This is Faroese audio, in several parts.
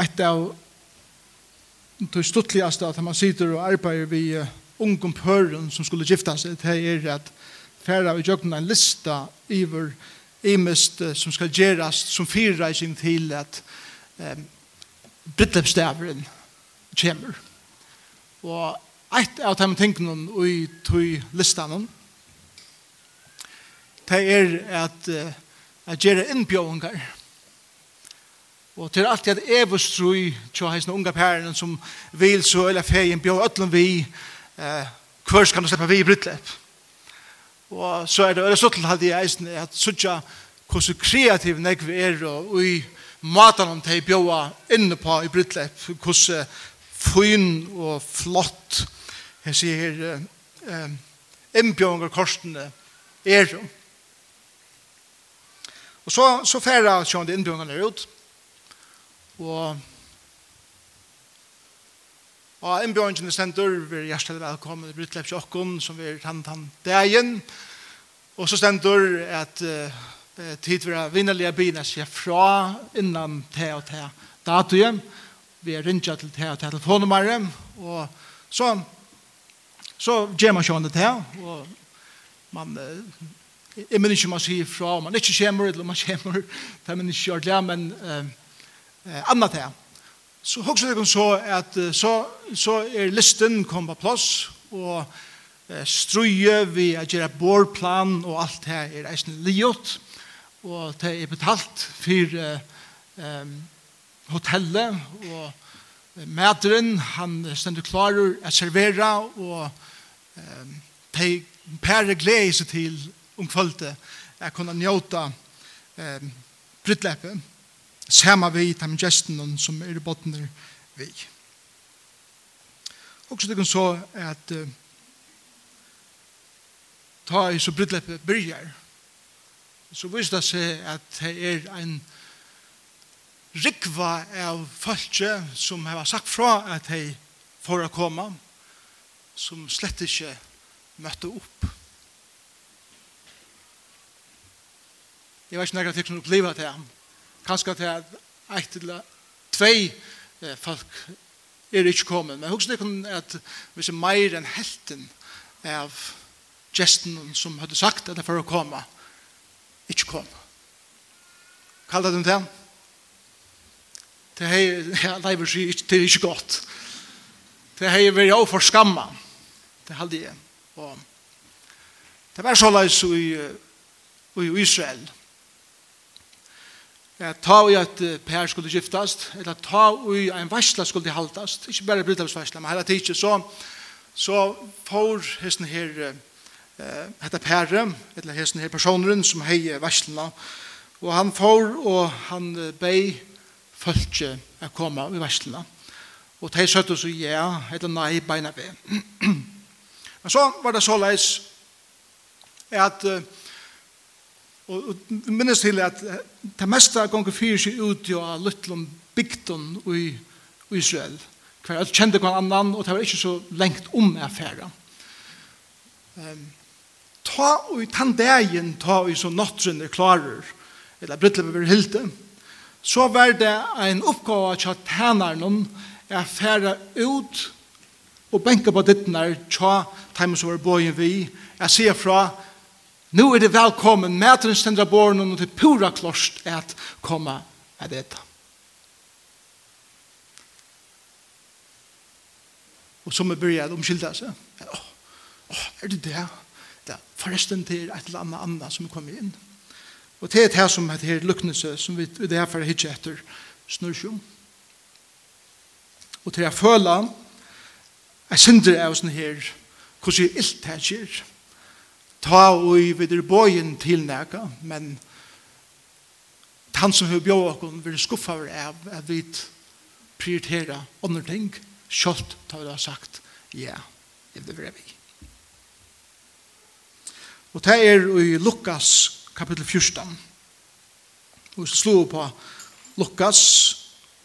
et av det stuttligaste at man sitter og arbeider vi ungom pøren som skulle gifta seg det er at færa vi jøkken en lista iver imest som skal gjerast som fyrreising til at um, brittlepstavren kommer. Og et av de tingene i tog listan det er at uh, at gjøre innbjøringer Og til alt at evostrui tja heisne unga pæren som vil så eller feien bjør ötlun vi eh, hver skal du sleppa vi i brytlepp. Og så er det øyla suttel halde i eisne at sutja hvordan kreativ negv er og i matan om teg bjóa inne på i brytlepp hvordan fyn og flott jeg sier eh, innbjøringer korsene er og så, så færa sjående innbjøringar er ut og Og Og innbjørnene stender, vi er hjertelig velkommen til Brytlepp Sjokken, som vi er tannet han dagen. Og så stender at uh, tid for å vinnerlige byen seg fra innan te og te datoen. Vi er rinja til te og te telefonnummeret. Og så, så gjør man sjående te, og man uh, Jeg minns ikke man sier fra, man ikke kommer, eller man kommer, det er minns ikke det, men uh, eh, annet det. Så hokser det så at så, så er listen kom på plass, og eh, struje vi at gjøre bårplan og alt det er eisen liot, og det er betalt for eh, hotellet, og mederen, han stender klarer å servera, og eh, de pære gleder seg til om kvalitet, jeg kunne njåta eh, brittleppet. Sama vi, tam gesten som er i botner vi. Og så det kan så at uh, ta i så brydleppet byrjar, så viser det seg at det er en rikva av falske som har sagt fra at de får å komme, som slett ikke møtte opp. Jeg vet ikke når jeg har tykt som opplevet det, kanskje til at eit eller tvei folk er ikke kommet. Men husk det kun at hvis er meir enn helten av gesten som hadde sagt at det for å komme, ikke kom. Kalla dem til. Det er ja, leiver sier ikke, det er ikke godt. Det er vært jo for skamma. Det hadde jeg. Og det var så leis i, i Israel. Israel Ja, ta i at Per skulle giftast, eller ta i en varsla skulle haltast, ikke bare brytavsvarsla, men hele tiden, så, så får hesten her, eh, hette Per, eller hesten her personeren som heier varslena, og han får, og han bei følge å komme i varslena. Og de søtte så ja, eller nei, beina ved. Men så var det så leis at uh, Og minnes til at det meste ganger fyrir seg ut jo av Lutlum bygden i Israel. Hver alt kjente hver annan, og det var ikke så lengt om affæra. Um, ta og i dagen, ta og i så nattren er klarer, eller brytler vi hilde, så var det en oppgave til at tænaren er affæra ut og benka på dittnar tja, tja, var bøyen vi, jeg sier fra, Nu er det velkommen, mæteren stendra borgen, og det pura klost at komme av dette. Og så må börja de seg. Åh, åh, er det det? Det er forresten til et eller annet annet som er kommet inn. Og det er det som er her luknelse, som vi det er for å hitje etter snurrsjum. Og til jeg føler, jeg synder av sånn her, hvordan jeg ilt det skjer ta og vi er bøyen til nækka, men han som har bjør okken vil skuffa over av at vi prioritera andre ting, kjølt ta vi da sagt ja, det vil vi. Og det er i Lukas kapittel 14. Og så slår på Lukas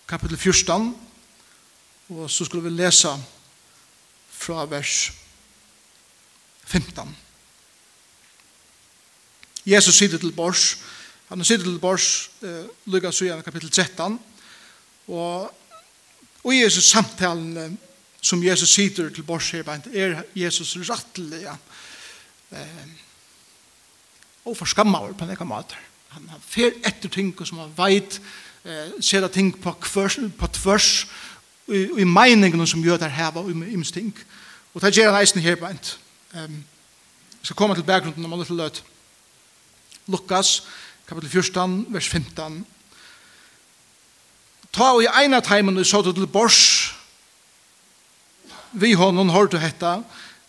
kapittel 14, og så skulle vi lese fra vers 15. Jesus sitter til bors, han sitter til bors, eh, Lukas 7, kapittel 13, og, og Jesus samtalen som Jesus sitter til bors her, er Jesus rattelig, ja. Eh, og for skammer på nekka måter. Han, har fer etter ting som han veit, eh, ser ting på, kvørs, på tvørs, i, i meningen som gjør det her, og i imsting. Og det gjør han eisen her, på. Um, jeg skal komme til bakgrunden om alle til løt. Lukas, kapitel 14, vers 15. Ta og i eina teimen og såttu til bors, vi honom hørte hetta,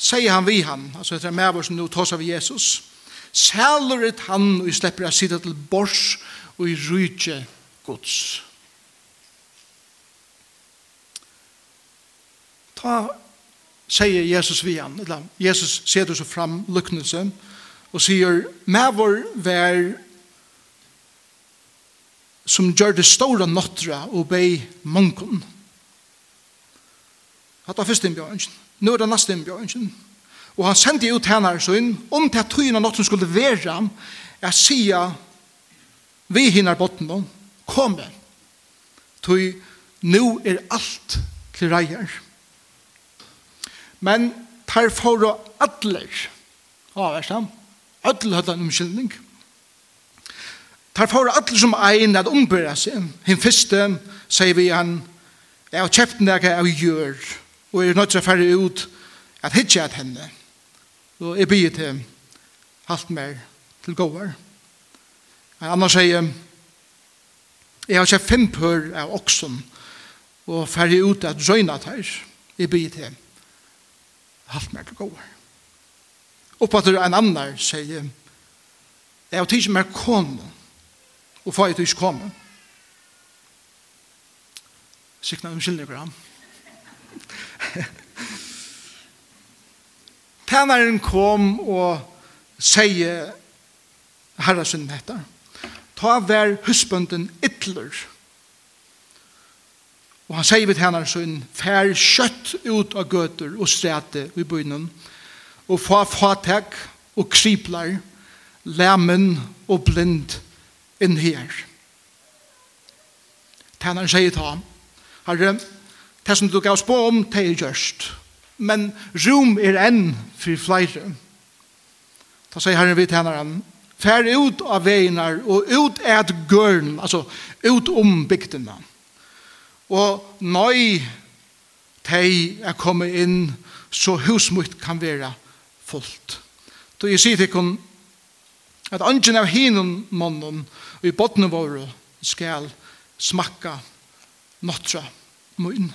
sier han vi han, altså etter med oss nå tås av Jesus, sælurit han og slipper å sitte til bors og i rydje gods. Ta, sier Jesus vi han, eller Jesus ser så fram lyknelse, og og sier, vår vær som gjør det store nåttra og bei mongon. Hatta første innbjørnsen. Nå er det neste innbjørnsen. Og han sendte ut henne så inn, om til at tøyene nåtten skulle være, jeg sier, vi hinner botten nå, kom med. Tøy, nå er alt til reier. Men tar for og adler, avverst ham, Ödel hadde en omkyldning. Tar for alle som ein at ombyrra seg. Hinn fyrste, sier vi han, jeg har kjøpt noe av gjør, og er nødt til å fære ut at hitje at henne. Og jeg byr til halvt mer til gåver. En annen sier, jeg har kjøpt fem pør av oksen, og fære ut at røyna tar. Jeg byr til halvt mer til gåver. Oppater en annen sier, jeg har tid som er kone, og far jeg tid ikke komme. Sikna unnskyldning for ham. Tænaren kom og sier herra sin dette. Ta vær husbunden ytler. Og han sier vi tænaren sin, fær kjøtt ut av gøter og strete i bynnen, og og få fatek og kriplar, lemmen og blind inn her. Tænaren sier ta, herre, det som du gav spå om, det er gjørst. Men rom er enn for flere. Da sier herren vi tænaren, fær ut av veinar og ut et gørn, altså ut om bygdena. Og nøy tei er kommet inn så husmutt kan være fullt. Då jeg sier til kun at angen av hinen mannen og i botnen våre skal smakka notra munn.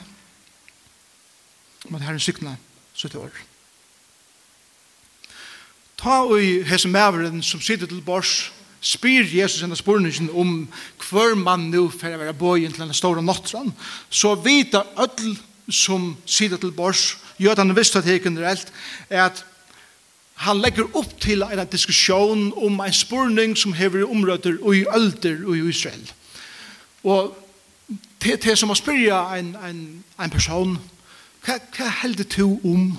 Men herren sykna så til år. Ta og i hese maveren som sitter til bors spyr Jesus enn spurningen om hver mann nu for å være bøyen til denne store nottran, så vita öll som sitter til bors, gjør at han visste at det er generelt, er at han legger opp til en diskusjon om en spurning som hever i områder og i ølder og i Israel. Og det til som å spyrja en, en, en person, hva, hva helder du om?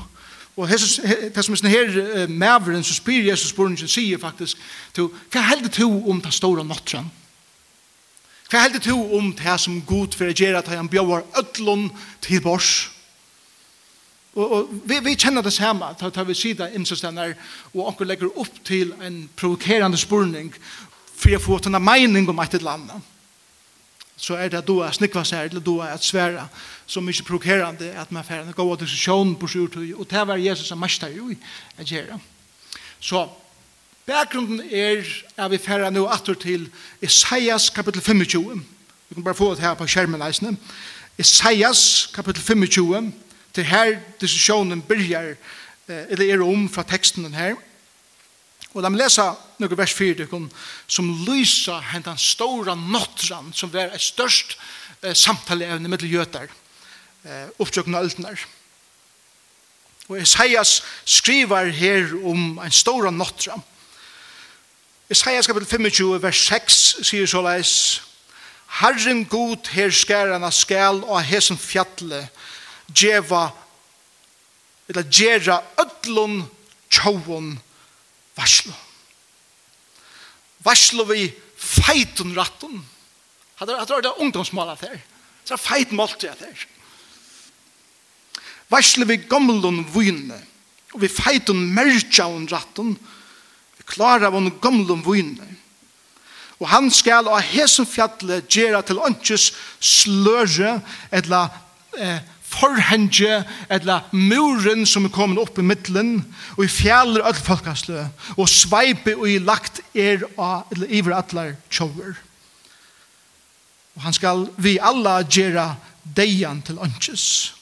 Og det som er sånn her maveren som spyr Jesus spurningen sier faktisk, til, hva helder du om den store nattren? Hva helder du om det som god for å gjøre at han bjør ødlån til bors? Og, og vi, vi kjenner det samme, da tar vi sida innsystener, og onker legger opp til en provokerende spurning for å få denne mening om et eller annet. Så er det at du er snikva seg, eller du er et svære, som ikke provokerende, at man får en til diskusjon på sjurtøy, og det var Jesus som mest jo i å gjøre. Så, bakgrunden er at vi færre nå atter til Isaias kapittel 25. Vi kan bare få det her på skjermen, Isaias kapittel 25, til her diskusjonen byrjar, eller er om fra teksten den her. Og la meg lesa noen vers 4 som lysa hentan stora nottran som var et størst eh, samtaleevne mellom jøter eh, oppsøkende øltenar. Og Isaias skriver her om en stora nottran Isaias kapitel 25 vers 6 sier såleis Herren god her skærana skal og hesen fjallet djeva, eller djera ödlun tjåun varslu. Varslu vi feitun rattun. Hadde det vært ungdomsmålet her. Så er feit måltid her. Varslo vi gamlun vune, og vi feitun mertjaun rattun, vi klarar vun gamlun vune. Og han skal av hesum fjallet gjera til åndsjes sløre, etla eh, forhenge, eller muren som er kommet opp i middelen, og i fjaller alle folkaslø, og sveipe og i lagt er av, eller iver atlar tjover. Og han skal vi alla gjøre deian til ønskes.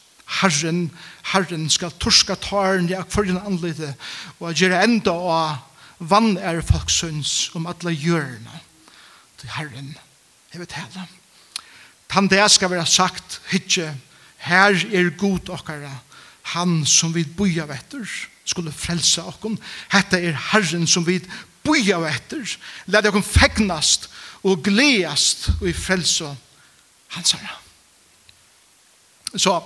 Herren, Herren skal torska taren i akvarjen anlite, og gjøre enda av vann er folksunds om alle hjørne til Herren. Jeg vet hele. Tann det skal være sagt, hytje, hytje, Her er god okkara, han som vi boja vetter, skulle frelsa okkon. Hetta er Herren som vi boja vetter. Lad okkon fegnast og gleast og i frelsa hans herre. Så,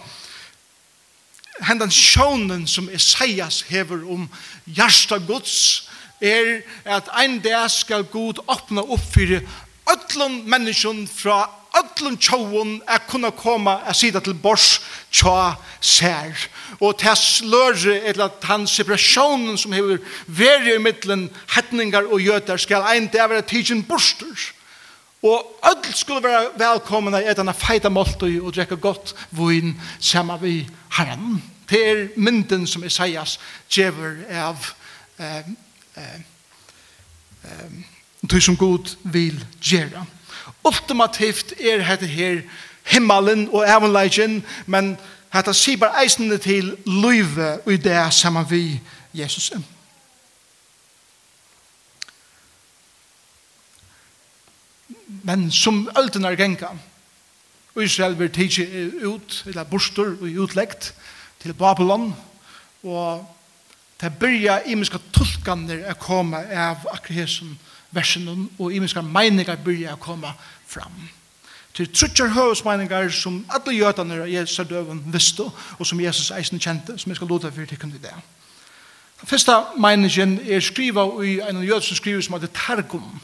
hendan sjånen som Esaias hever om hjärsta gods er at ein dag skal god åpna opp fyrir öllum menneskjon fra öllum tjóun er kunna koma a sida til bors tjá sær. Og tess lörri eller tann separasjonen som hefur veri i middelen hettningar og jötar skal ein dag vera tidsin borstur. Og öll skulle vera velkomna i etana feita moltu og drekka gott vun sama vi herran. Det er mynden som Isaias djever av eh, eh, eh, som god vil gjera ultimativt er hette her himmelen og evenleikken, men hette sier bare eisende til løyve og i det sammen vi Jesus. Men som ølten er genka, Israel vil tige ut, eller bostor og utlegt til Babylon, og det byrja imiska tulkaner er koma av akkurat versen og imenska meiningar byrja å komme fram. Til trutjar høvesmeiningar som alle gjøtene av Jesus døven visste, og som Jesus eisen kjente, som jeg skal låta for tikkene i det. Den første meiningen er skriva i en jødsen skriver som heter Targum,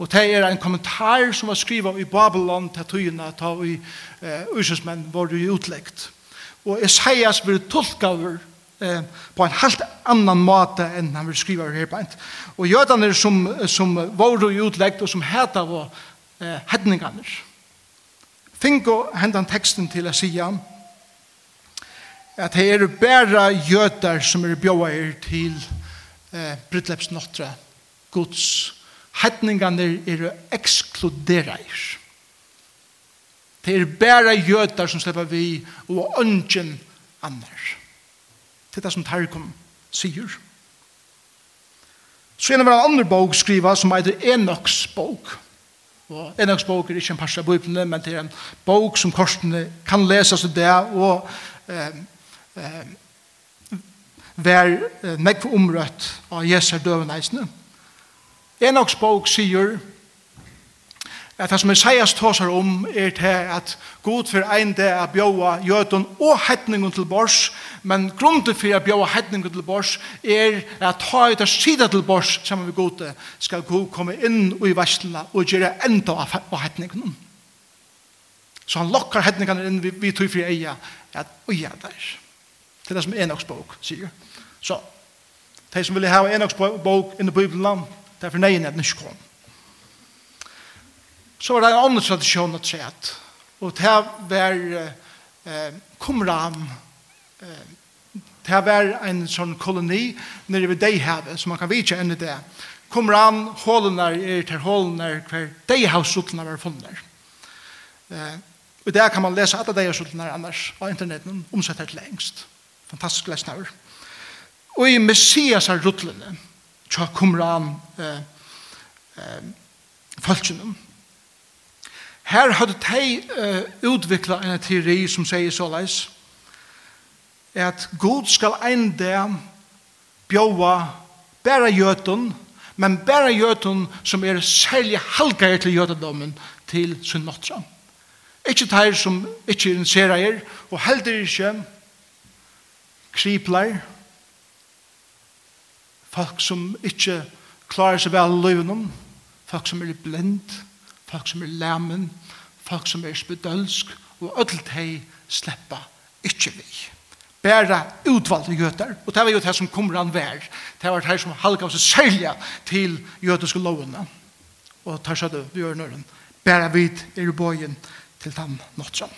og det er en kommentar som var skriva i Babylon til tøyene ta i uh, ursensmenn var det utleggt. Og Esaias blir tolkaver eh, på en helt annan måte enn han vil skriva her på en. Og jødene som, som var utlegt og som heter var eh, hedningene. Fingo hendan teksten til å si at det er bare jøder som er bjøver til eh, Brytlepsnottre, gods. hedningene er ekskluderer. Det er bare jøder som slipper vi og ønsken annars til det som Tarkom sier. Så en av en annen bok skriver som heter Enoks bok. Og Enoks bok er ikke en parst av bøyblene, men det er en bok som korsene kan lese seg det, og eh, eh, være eh, nekv omrøtt av Jesu døveneisene. Enoks bok sier at det som Isaias tåsar om er til at god for ein det er bjåa jøden og hetningen til bors, men grunden for at bjåa hetningen til bors er at ta ut av sida til bors sammen med gode skal god komme inn i vestlina og gjøre enda av hetningen. Så han lokkar hetningen inn vi vi tog fri eia at uja der. Det er det som Enoks bok sier. Så, de som vil ha Enoks bok inn i Bibelen, det er for neien at den ikke kommer. Så var det en annen tradisjon å trett. Og det var eh, Kumram. Eh, det var en sånn koloni nere ved Deihavet, som man kan vite enn det. Kumram, hålene er til hålene hver Deihavsutlene var funnet. Eh, og der kan man lese alle Deihavsutlene annars av interneten, omsettet til lengst. Fantastisk lesnaver. Og i Messias er rutlene, tja Kumram, eh, eh, falskjennom Her hadde de uh, utviklet en teori som sier såleis, at Gud skal en dag bjåa bare gjøten, men bare gjøten som er særlig halgare til gjøtendommen til sin måttra. Ikke teir som ikke er en serier, og heldur ikke kripler, folk som ikke klarer seg vel løvnum, folk som er blind, folk som er læmen, folk som er spedølsk, og ødelt hei sleppa ikkje vi. Bæra utvalgte jøter, og det var jo det som kommer an vær. Det var det som halka oss sælja til jødiske lovene. Og tar seg det, vi gjør nøren. Bæra vid er i bøyen til dem nåtsom.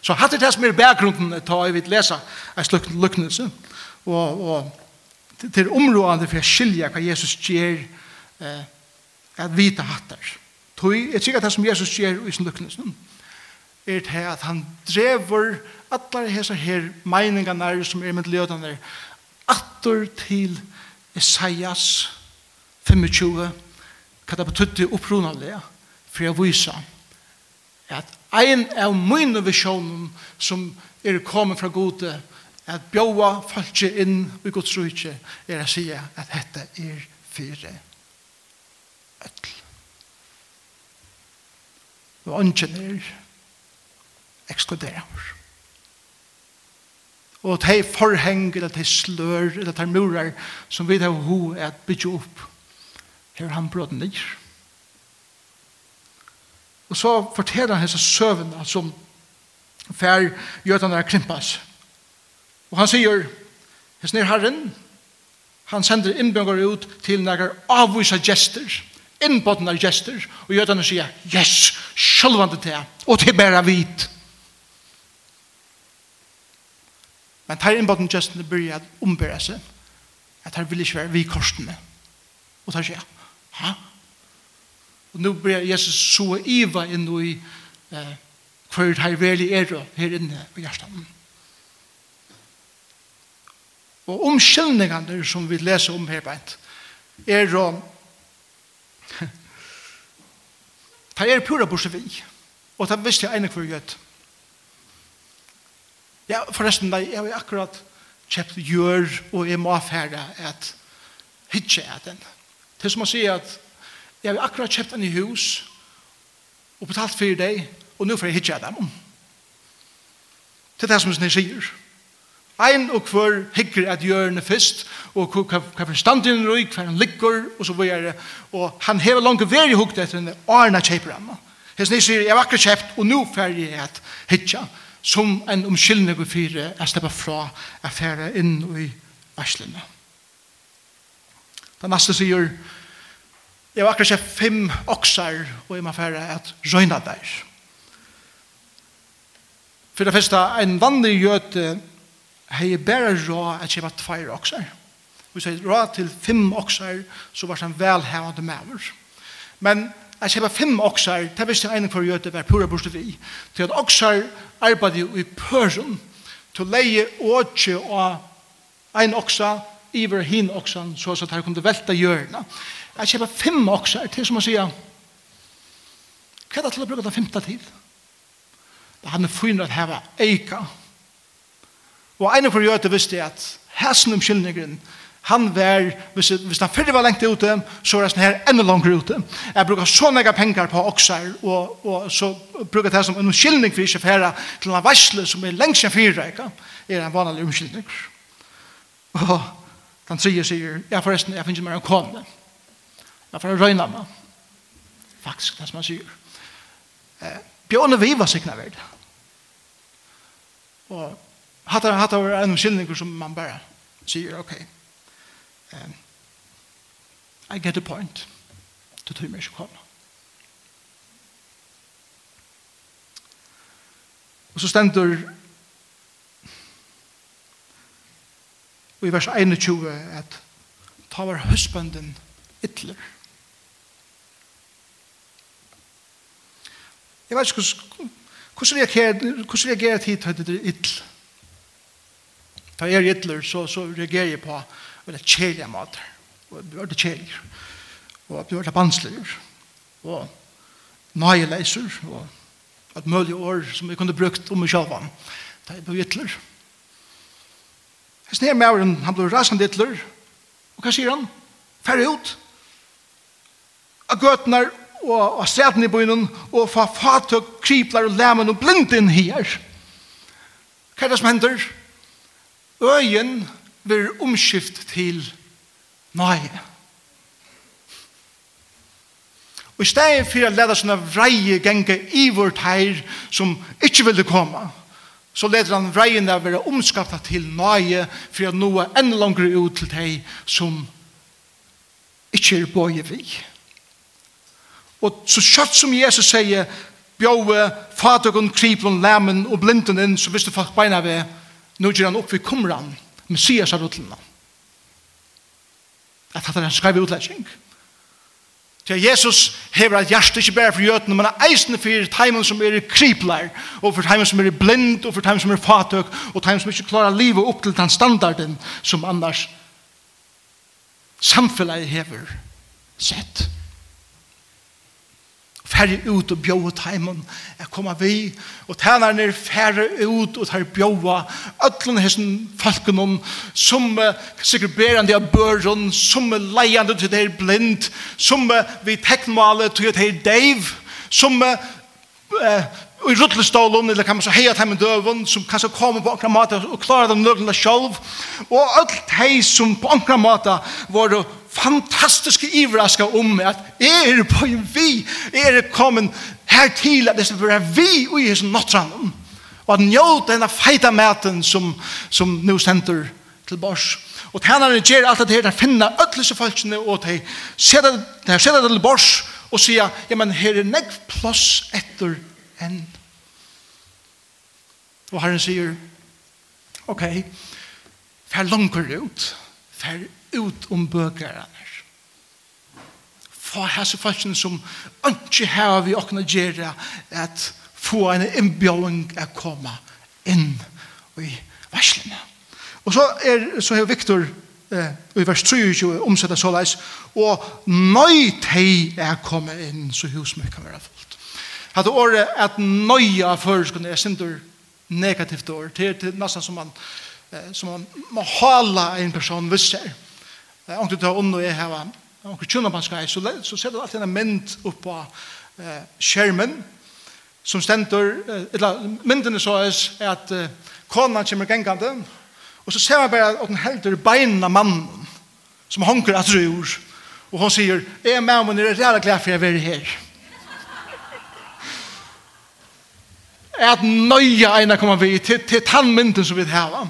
Så hatt det som er bakgrunden til å vi lese en slik luknelse. Og, og til områdene for å skilje hva Jesus gjør eh, at vita hattar. Tui, jeg sikker det som Jesus gjør i sin lukknesen, er det at han drever alle disse her meningene som er med lødene atter til Isaias 25, hva det betydde opprunanlig, for jeg viser at ein av mine visjonen som er kommet fra gode, at bjóa falskje inn i Guds rujtje, er å si at dette er fire. Øtl og ønsken er ekskluderer. Og de forheng, eller de slør, eller de murer, som vi har ho er at bygge opp, her han bråd ned. Og så forteller han hese søvnene som fær gjøtene er krimpas. Og han sier, hese nere herren, han sender innbjørngar ut til nægar avvisa gester, innbåtna gester, og gjøtene sier, yes, sjølvande til, og til bæra vit. Men tar innbåten Justin byrja at ombæra seg, at her vil ikke være vi korsene. Og tar sier, ha? Og nå blir Jesus så iva inn i eh, hver det her veli er her inne på hjertan. Og omkjenningene som vi leser om her beint, er Ta er pura bursa vi. Og ta visste jeg enig for gjøtt. Ja, forresten, jeg har akkurat kjøpt gjør, og jeg må affære at hitje er den. Det er som å si at jeg har akkurat kjøpt en i hus, og betalt for deg, og nå får jeg hitje er dem. Det er det som jeg sier. Ein og hver hikker at hjørne fyrst, og hva forstanden er røyk, hva han ligger, og så videre. Og han hever langt veri hukt etter henne, Arna kjeper henne. Hesten jeg sier, jeg var akkurat kjept, og nå ferdig jeg at hitja, som en omkyldning og fyre, jeg slipper fra, jeg færre inn i varslene. Den neste sier, jeg var akkurat kjept fem oksar, og jeg må færre at røyna der. For det første, en vanlig gjøte, hei bare råd at kjøpe tveir okser. Vi sier råd til fem okser, så var han velhevende maver. Men at kjøpe fem okser, det visste jeg enig for å gjøre det, var pura bostad vi. Til at okser arbeidde i pøren, til leie åtje og ein oksa, iver hin oksan, så at her kunne velta hjørna. At kjøpe fem okser, til som å sier, hva er det til å bruke den femte tid? Det han er fyrner at heva eika, Og en for jøte visste at hæsen om skyldningeren, han var, hvis, hvis han fyrre var lengt ute, så var han her enda langere ute. Jeg bruker så mange penger på okser, og, og så bruker jeg det som en skyldning for ikke fære til en varsle som er lengst enn fyrre, ikke? er en vanlig omskyldning. Og den tredje sier, ja forresten, jeg finner mer en kone. Jeg får røyne meg. Faktisk, det som han sier. Eh, Bjørne Viva sikna verd. Og Hatta hatta var en skillning som man bara säger okej. Okay. Um, I get the point. Du tror mig kom. Og så stendur og i vers 21 at ta var husbanden ytler. Jeg vet ikke hvordan reagerer tid til det ytler Da jeg er gittler, så, så reagerer jeg på veldig kjelige mater. Og jeg blir kjelig. Og jeg blir vanskeligere. Og nøye nøyeleser. Og et mulig år som jeg kunne brukt om meg selv. Da jeg blir ytler. Jeg sneer med over, han blir rasende ytler. Og hva sier han? Færre ut. Av gøtene og av streten i byen og fra fatøk, kripler og lemmen og blinden her. Hva er det som hender? Hva er det som hender? Øyen blir omskift til nøye. Og i stedet for å lede sånne vreie genge i vårt her som ikke ville komme, så leder han vreiene å være omskapet til nøye for å nå enda langere ut til deg som ikke er bøye vi. Og så kjøtt som Jesus sier, bjøve, fatøkken, kriplon, lemmen og blinden inn, så visste folk beina ved, Nå gjør han opp ved kumran, Messias av rutlene. At han er en utlegging. Til Jesus hever at hjertet ikke bare for jøtene, men eisende for teimen som er kripler, og for teimen som er blind, og for teimen som er fatøk, og teimen som ikke klarer livet opp til den standarden som annars samfunnet hever sett færre ut og bjøve teimen. jeg koma vi og tænerne er færre ut og tar bjøve öllun hessen folkene som uh, sikkert berende av børen som er leiende til det er blind som uh, vi teknmale til det er deiv som uh, i rutlestålen, eller kan man så heia til med døven, som kan så komme på akkurat måte og klare dem nødvendig sjolv, og alt hei som på akkurat måte var fantastiske ivraska om at er på en vi, er kommet her til at det skal være vi og i hans nattranden, og at njød denne feita maten som, som nå sender til bors. Og tænaren gjør alt det her, de finner ødelse folkene, og de setter det til bors, og sier, ja, men her er nekk plass etter enn. Og Herren sier, ok, fer langer ut, fer ut om bøkere. Få hese folkene som ikke har vi åkne gjøre at få en innbjøring å komme inn i verslene. Og så, er, så er Viktor eh, i vers 23 omsettet såleis, og nøy teg er kommet inn så husmøy kan være fullt. Hatt året at nøya førskene er sindur negativt år. til, til nesten som man, eh, som man må hala en person visser. eh, Om du tar unn og jeg hava, om du tjuna man skal, så, så ser du alltid en mynd opp på eh, skjermen, som stendur, eller mynden er så er at eh, konan kommer gengande, og så ser man bare at den helder beina mannen, som honker at rur, og hon sier, jeg er med om hun er ræra glad for jeg er her. at nøya eina koma vi til, til tannmynden som vi hava.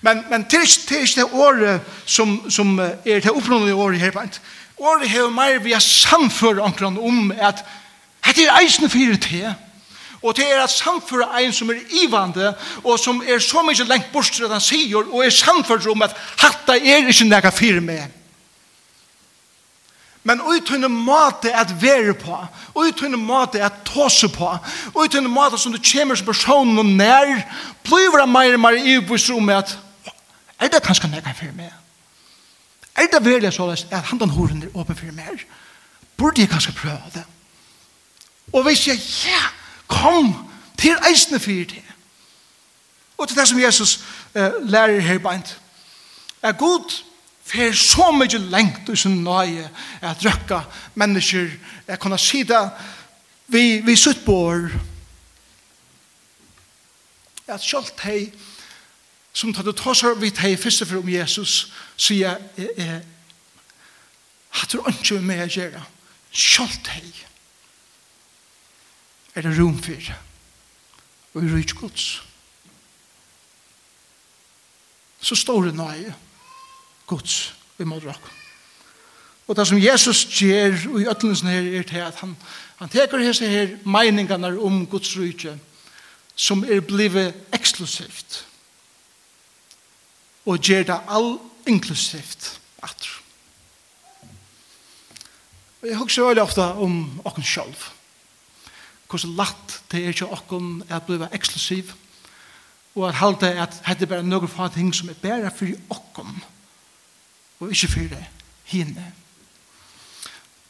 Men, men til ikke, til ikke det året som, som er det oppnående året her blant. Året hever mer vi har samført omkring om at det er eisen fyrir til. Og det er at samføra ein som er ivande og som er så mykje lengt bort til at han sier og er samført om at hatta er ikke nega fyrir meg. Men utøyne måte at være på, utøyne måte at tåse på, utøyne måte som du kommer som personen og nær, blir det mer og mer ibuss om at er det kanskje nekka for meg? Er det veldig så at han den horen er åpen for meg? Burde jeg kanskje prøve det? Og hvis jeg, ja, kom til eisene for til. Og til det som Jesus uh, lærer her beint. Er godt, fer så mykje lengt i sin nøye at røkka mennesker er kunne si det vi, vi sutt bor at sjalt hei som tar det tåsar vi hei fyrste for om Jesus sier jeg eh, at du ikke vil med gjøre sjalt hei er det rom for og i rydgods så står det nøye Guds i måte råk. Og det som Jesus gjør i øtlensen her er til at han, han teker hese her meningene om Guds rydde som er blivet eksklusivt og gjør det all inklusivt at Og jeg husker veldig ofte om okken selv. Hvordan latt det er ikke okken at blive eksklusiv og at halte at det er bare noen ting som er bare for okken. Og og ikke for henne.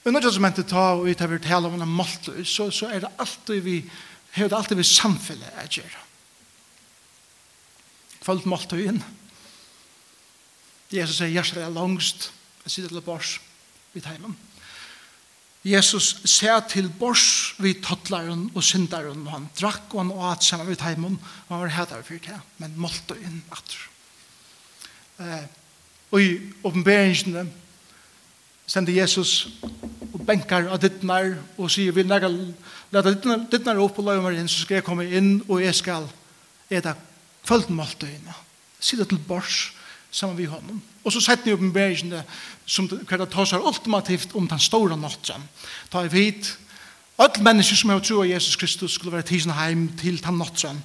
Og når som mente ta og vi tar vi tale om en måte, så, så er det alltid vi, har det alltid vi samfunnet er gjør. Følg inn. Jesus sier, hjertet er langst, jeg sitter til bors vid heimen. Jesus ser til bors vid tottlaren og syndaren, og han drakk og han åt sammen vid heimen, og han var hætar for det, men måltiden atter. Eh, Og i oppenberingene sender Jesus og benkar av dittnar og sier, vil nægge leta dittnar opp og løy meg inn, så skal jeg komme inn og jeg skal eta kvöldmåltøyene. Sitte til bors sammen vi honom. Og så setter jeg oppenberingene som hver det tar seg ultimativt om den store nåttjen. Ta i vidt Öll mennesker som har tro av Jesus Kristus skulle være tisen heim til tan nottran.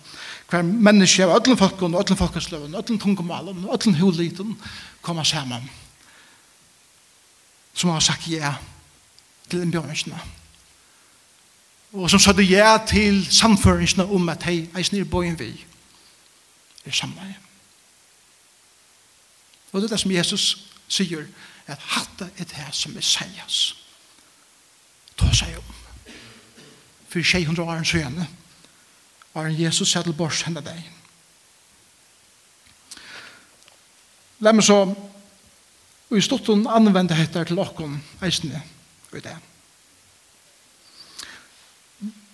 Hver mennesker av öllum folkun, öllum folkasløven, öllum tungumalen, öllum huliten koma saman. Som har sagt ja til innbjørnsene. Og som sa ja til samføringsene om at hei, eisen er bojen vi. Er samme. Og det er det som Jesus sier, at hatta er det som er seias. Ta seg om for 600 år siden, var en Jesus sett til bors henne deg. La meg så, og i stort hun anvende dette til åkken, eisene, og det.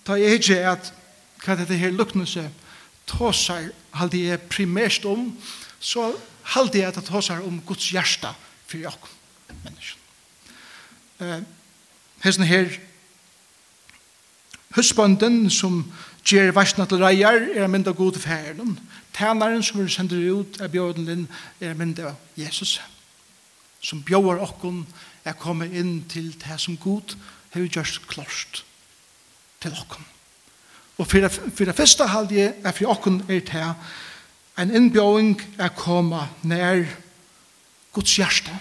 Da jeg ikke er at hva dette her lukknelse tåsar halde jeg primært om, så halde jeg at det tåsar om Guds hjärsta for åkken, menneskene. Eh, Hesten her Husbanden som gjør varsna til reier er mynda god til god færen. Tænaren som vi sender ut av bjørnen din er mynda Jesus. Som bjør okkon er kommet inn til det som god har gjort klart til okkon. Og for det første halvje er for okkon er det en innbjøring er kommet nær Guds hjerte.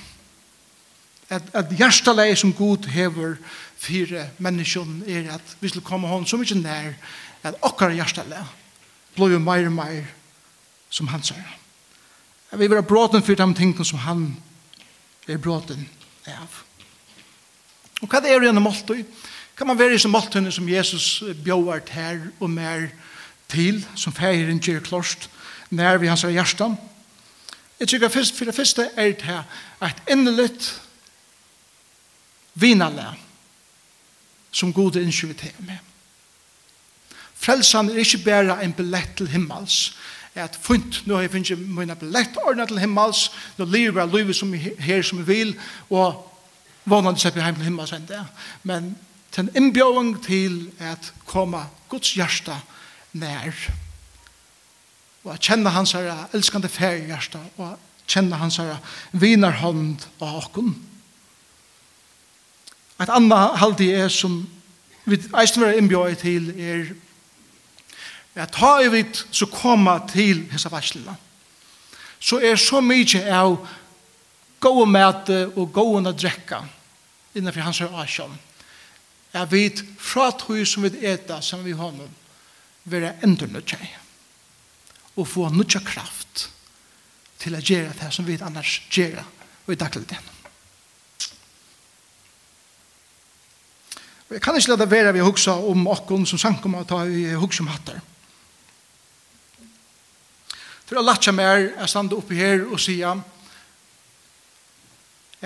At, at hjerteleg som god hever fire menneskjon er at vi skulle komme hånd så mye nær at okkar hjertale blir jo mer og mer som han sier. At vi vil ha bråten for de tingene som han er bråten av. Og hva er det gjennom måltøy? Kan man være i som måltøyene som Jesus bjøver her og mer til, som feiren gjør klart, nær vi hans hjertan? Jeg tror først, for det første er det her, et endelig vinale, som god innskyr til med. Frelsan er ikke bare en billett til himmels, at funt, nå har jeg finnet mine billett ordnet til himmels, nå lever jeg livet som her som jeg vil, og vannene slipper hjem til himmels enn det. Men til en innbjøring til at komme Guds hjerte nær, og at kjenne hans her elskende ferie hjerte, og at kjenne hans her vinerhånd av åkken, Et annet halvdig er som vi eisen være innbjøy til er at ta i vidt så koma til hessa varslina så er så mykje av gode mæte og gode drekka innanfor hans her asjon er vi fra tog som vi eta som vi honom være endur nødja og få nødja kraft til å gjøre det som vi annars gjør og i dagligdagen. Jeg kan ikke lade være vi hugsa om okkon som sankum at ta i hugsa om hattar. For å lagt mer, jeg stande oppi her og sier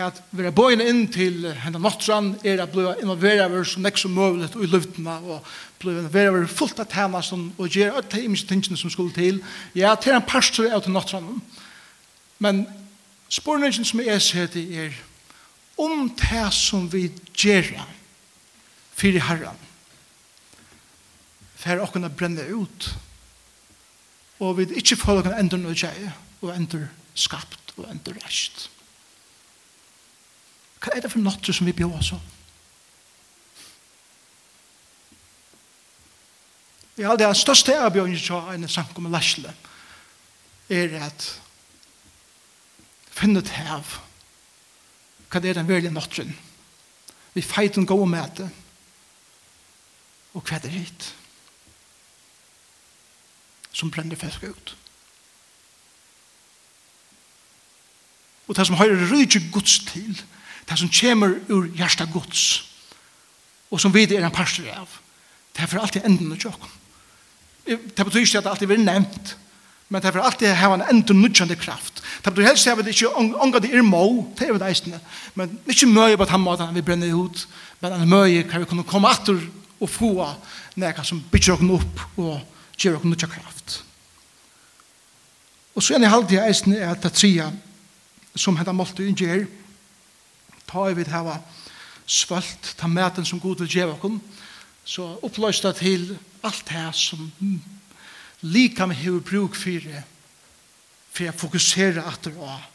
at vi er bøyne inn til henne nottran er at bli involvera vi som nek som møvlig og i luftena og bli involvera vi fullt av tæna som og gjer at det er imens tingene som skulle til ja, til en pastor er til nottran men spårningen som jeg ser seti er om det som vi gjerra fyrir herran. Fer okkuna brenne ut. Og vi ikkje får okkuna endur noe tjeie, og endur skapt, og endur rest. Hva er det for notter som vi bjóð oss om? Jeg har det største avbjørn til en sankum med lesle, er at finne ut hev hva er den verlige nottren vi feiten gå med det Og hva er hitt? Som brenner fisk ut. Og det som høyre rydde gods til, det som kommer ur hjertet gods, og som vi er en parster av, det er for alltid enden av tjokken. Det betyr ikke at det alltid blir nevnt, men det er for alltid å ha en enden nødgjende kraft. Det betyr helst at det ikke ångar det er må, det er det eisende, men ikke møye på den måten vi brenner ut, men han møye kan vi kunne komme atter og få nekka som bytjer okken opp og gjør okken nutja kraft. Og så er det halvdige eisen er at det tria som hentan målte inn gjør ta i vid hava svalt ta maten som god vil gjør okken så det til alt det som lika med hever bruk fyrir for jeg fokuserer at det var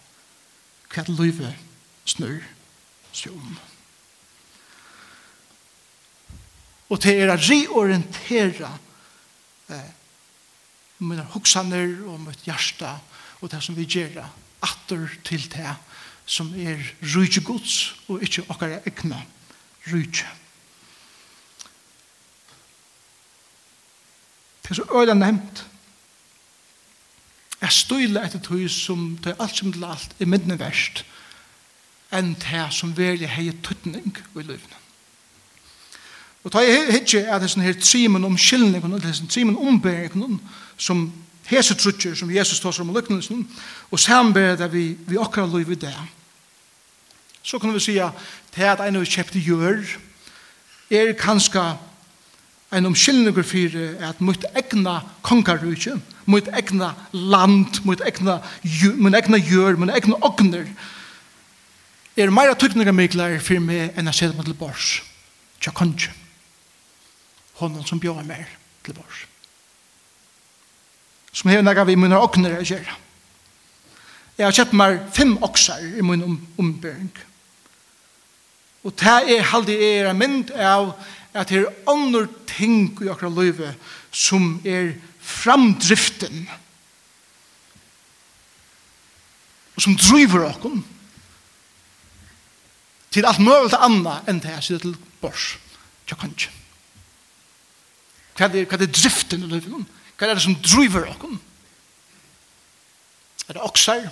hva livet snur seg om. Og til er å reorientere eh, mine hoksaner og mitt hjärsta og det som vi gjør atter til det som er rujtje gods og ikke okkar egna rujtje. Det er så øyla nevnt jeg støyler etter tog som det er alt som det er alt i mindre verst enn det som velje hei tøtning i løvene. Og ta jeg hitje at hessen her trimen om skyldning, og sånn trimen ombering, som hese trutjer, som Jesus tar som lyknelsen, og samber det vi, vi akkurat lov i det. Så kan vi si at det at en av kjepte gjør, er kanskje en omkyldninger for at mot egna kongarrykje, mot egna land, mot egna, mot egna gjør, mot egna ogner, er meira tykninger myklar for meg enn jeg ser meg til bors. Tja kanskje honom som bjóða mer til vår. Som hefur nægga vi munar okner að gjerra. Jeg har kjett meg fem oksar i min um. Og det er halde er en mynd av at det er andre ting i akkurat løyve som er framdriften og som driver okkur til alt mulig anna enn det jeg sier til bors. Jeg kan ikke. Hva er, hva er driften i livet? Hva er det som driver okken? Er det okser?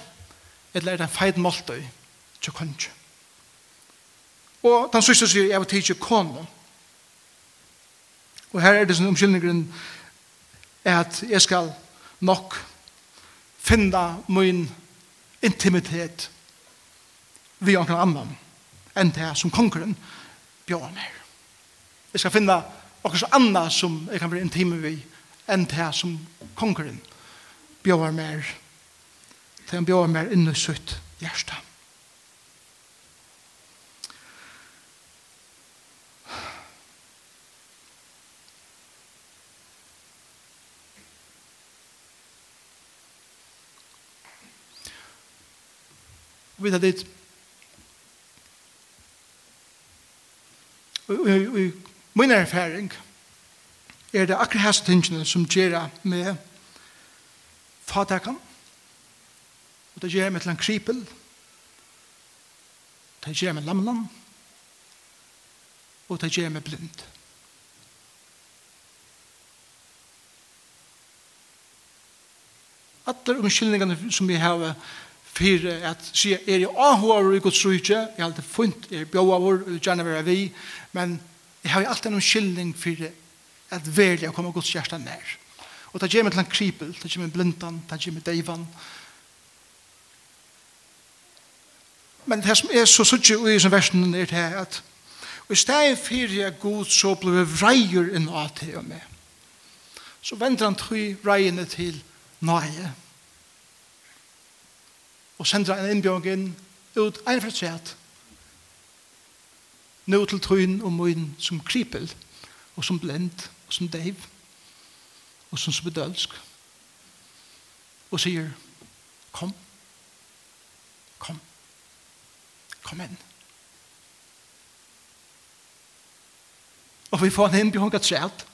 Eller er det en feit måltøy? Så kan ikke. Og den siste sier, jeg var ikke kone. Og her er det som sånn er at jeg skal nok finne min intimitet vi anker annan enn det som kongren bjør meg. Jeg skal finna og så anna som jeg kan bli intim vi enn det som konkurren bjør mer det han bjør mer inn i sitt hjerte Vi tar det Vi Min erfaring er det akkurat hans tingene som gjør med fatakan, og det gjør med til en kripel, det gjør med lamlan, og det gjør med blind. Alle omkyldningene som vi har fyrir at sier, er jeg ahover i Guds rujtje, jeg har alltid funnet, er bjøver, bjóavur, gjerne være vi, men Jeg har alltid noen skyldning for at velja å komme Guds hjerte nær. Og det gjør meg til en kripel, det gjør meg blindan, det gjør meg deivan. Men det som er så suttje i som versen er det at og i stedet for jeg god så ble vi reier inn av til og med. Så venter han tog reiene til nøye. Og sender han inn ut en for nå til tøyen og møyen som kripel, og som blend, og som deiv, og som spedølsk, og sier, kom, kom, kom inn. Og vi får han hen, vi har ikke trelt.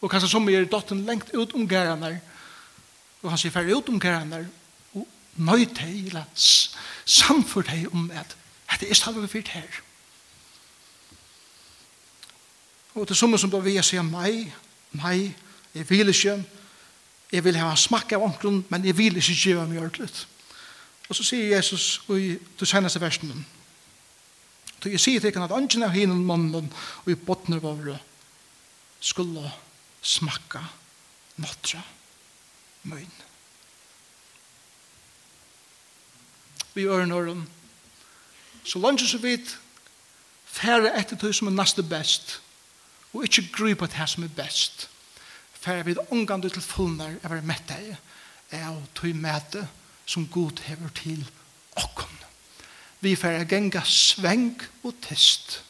Og kanskje som er dotten lengt ut om gærene, og han sier, fer ut om gærene, og nøy til, eller samført hei om at at det er stadig fyrt her. Og til summen som da vil jeg si meg, meg, jeg vil ikke, jeg vil ha smakk av omkron, men jeg vil ikke gjøre meg ordentlig. Og så sier Jesus i det seneste versen, så jeg sier til henne at ønsken av henne mannen og i bottene våre skulle smakka nåttra møyn. Vi øren øren, Så langt så vidt færre etter det som er næste best, og ikke gry på det som er best. Færre vidt omgang til fullner er være mett deg, er å tog mæte som god hever til åkken. Vi færre genga sveng og test.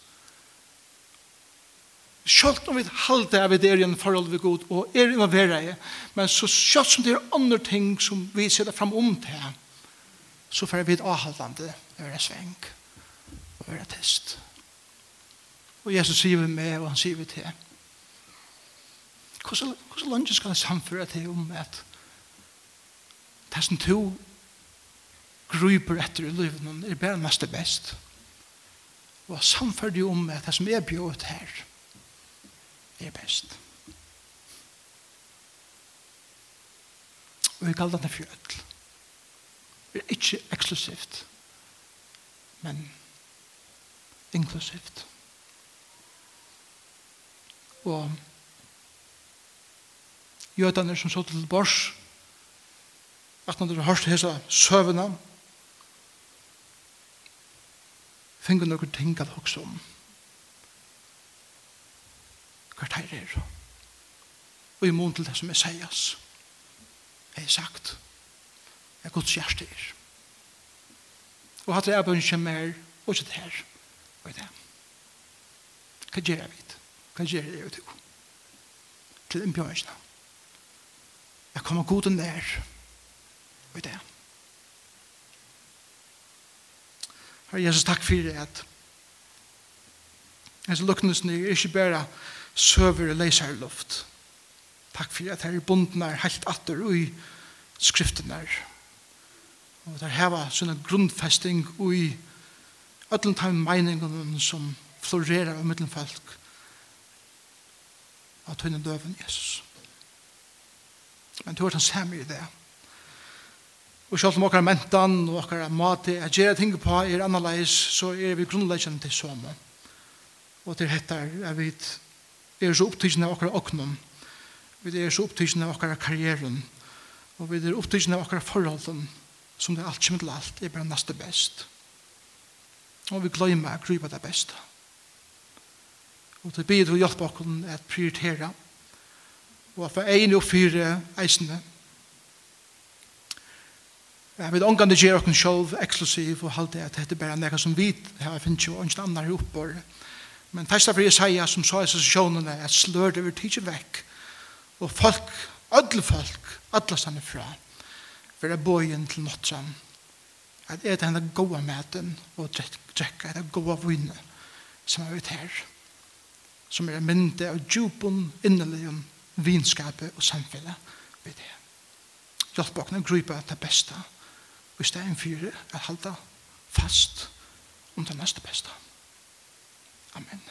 Sjølt om vi halde av det er i en forhold vi god, og er involvera i, men så sjølt som det er andre ting som vi sitter fram om til, så færre vidt avhaldande er sveng. Sveng og være test. Og Jesus sier vi med, og han sier vi til. Hvordan lønge skal jeg samføre til om at det som to gruper etter i livet er bare mest det best. Og samføre det om at det som er bjøret her er best. Og vi kaller det for ødel. Det er ikke eksklusivt. Men inklusivt. Og jødene som så til bors, at når du har hørt hese søvnene, finner noen ting at også om hva det er. Og i mån til det som er sies, er sagt, er Guds hjerte er. Og at det er bønnsje mer, og ikke det her og det. Hva gjør jeg vidt? Hva gjør jeg vidt? Til en bjørnsna. Jeg kommer god og nær og det. Herre Jesus, takk for det at hans lukknelsen er ikke bare søver og leser luft. Takk for at her i bunden er helt atter og i skriften er. Og der heva sånne grunnfesting og i öllum tæm meiningunum som florerar av mittlen folk av tøyne døven Jesus. Men du er den samme i det. Og selv om mentan og okkar mati at gjerra ting på er analyze så er vi grunnleggjende til samme. Og til hetta er vi er så opptidgjende av okkar oknum, vi er så opptidgjende av okkar karrieren, og vi er opptidgjende av okkar forholden, som det er alt til alt, er bare neste best. Og vi glemmer å krypa det beste. Og til bidra til å hjelpe oss å prioritere Og for en og fire eisene. Jeg vet omgang det gjør oss selv eksklusiv og halte at dette bare er noe som vi har finnet jo og ikke andre her. Men først av fremst som sa i sesjonene at slør det vil tidsje vekk. Og folk, alle folk, alle stande fra, for det er bøyen til nått sammen at er det henne gode maten og drekke det gode vinnet som er ute her som er myndig av djupen innelig, vinskapet og samfunnet ved det. Hjelp åkne grupa det beste og i stedet for å holde fast om det neste beste. Amen.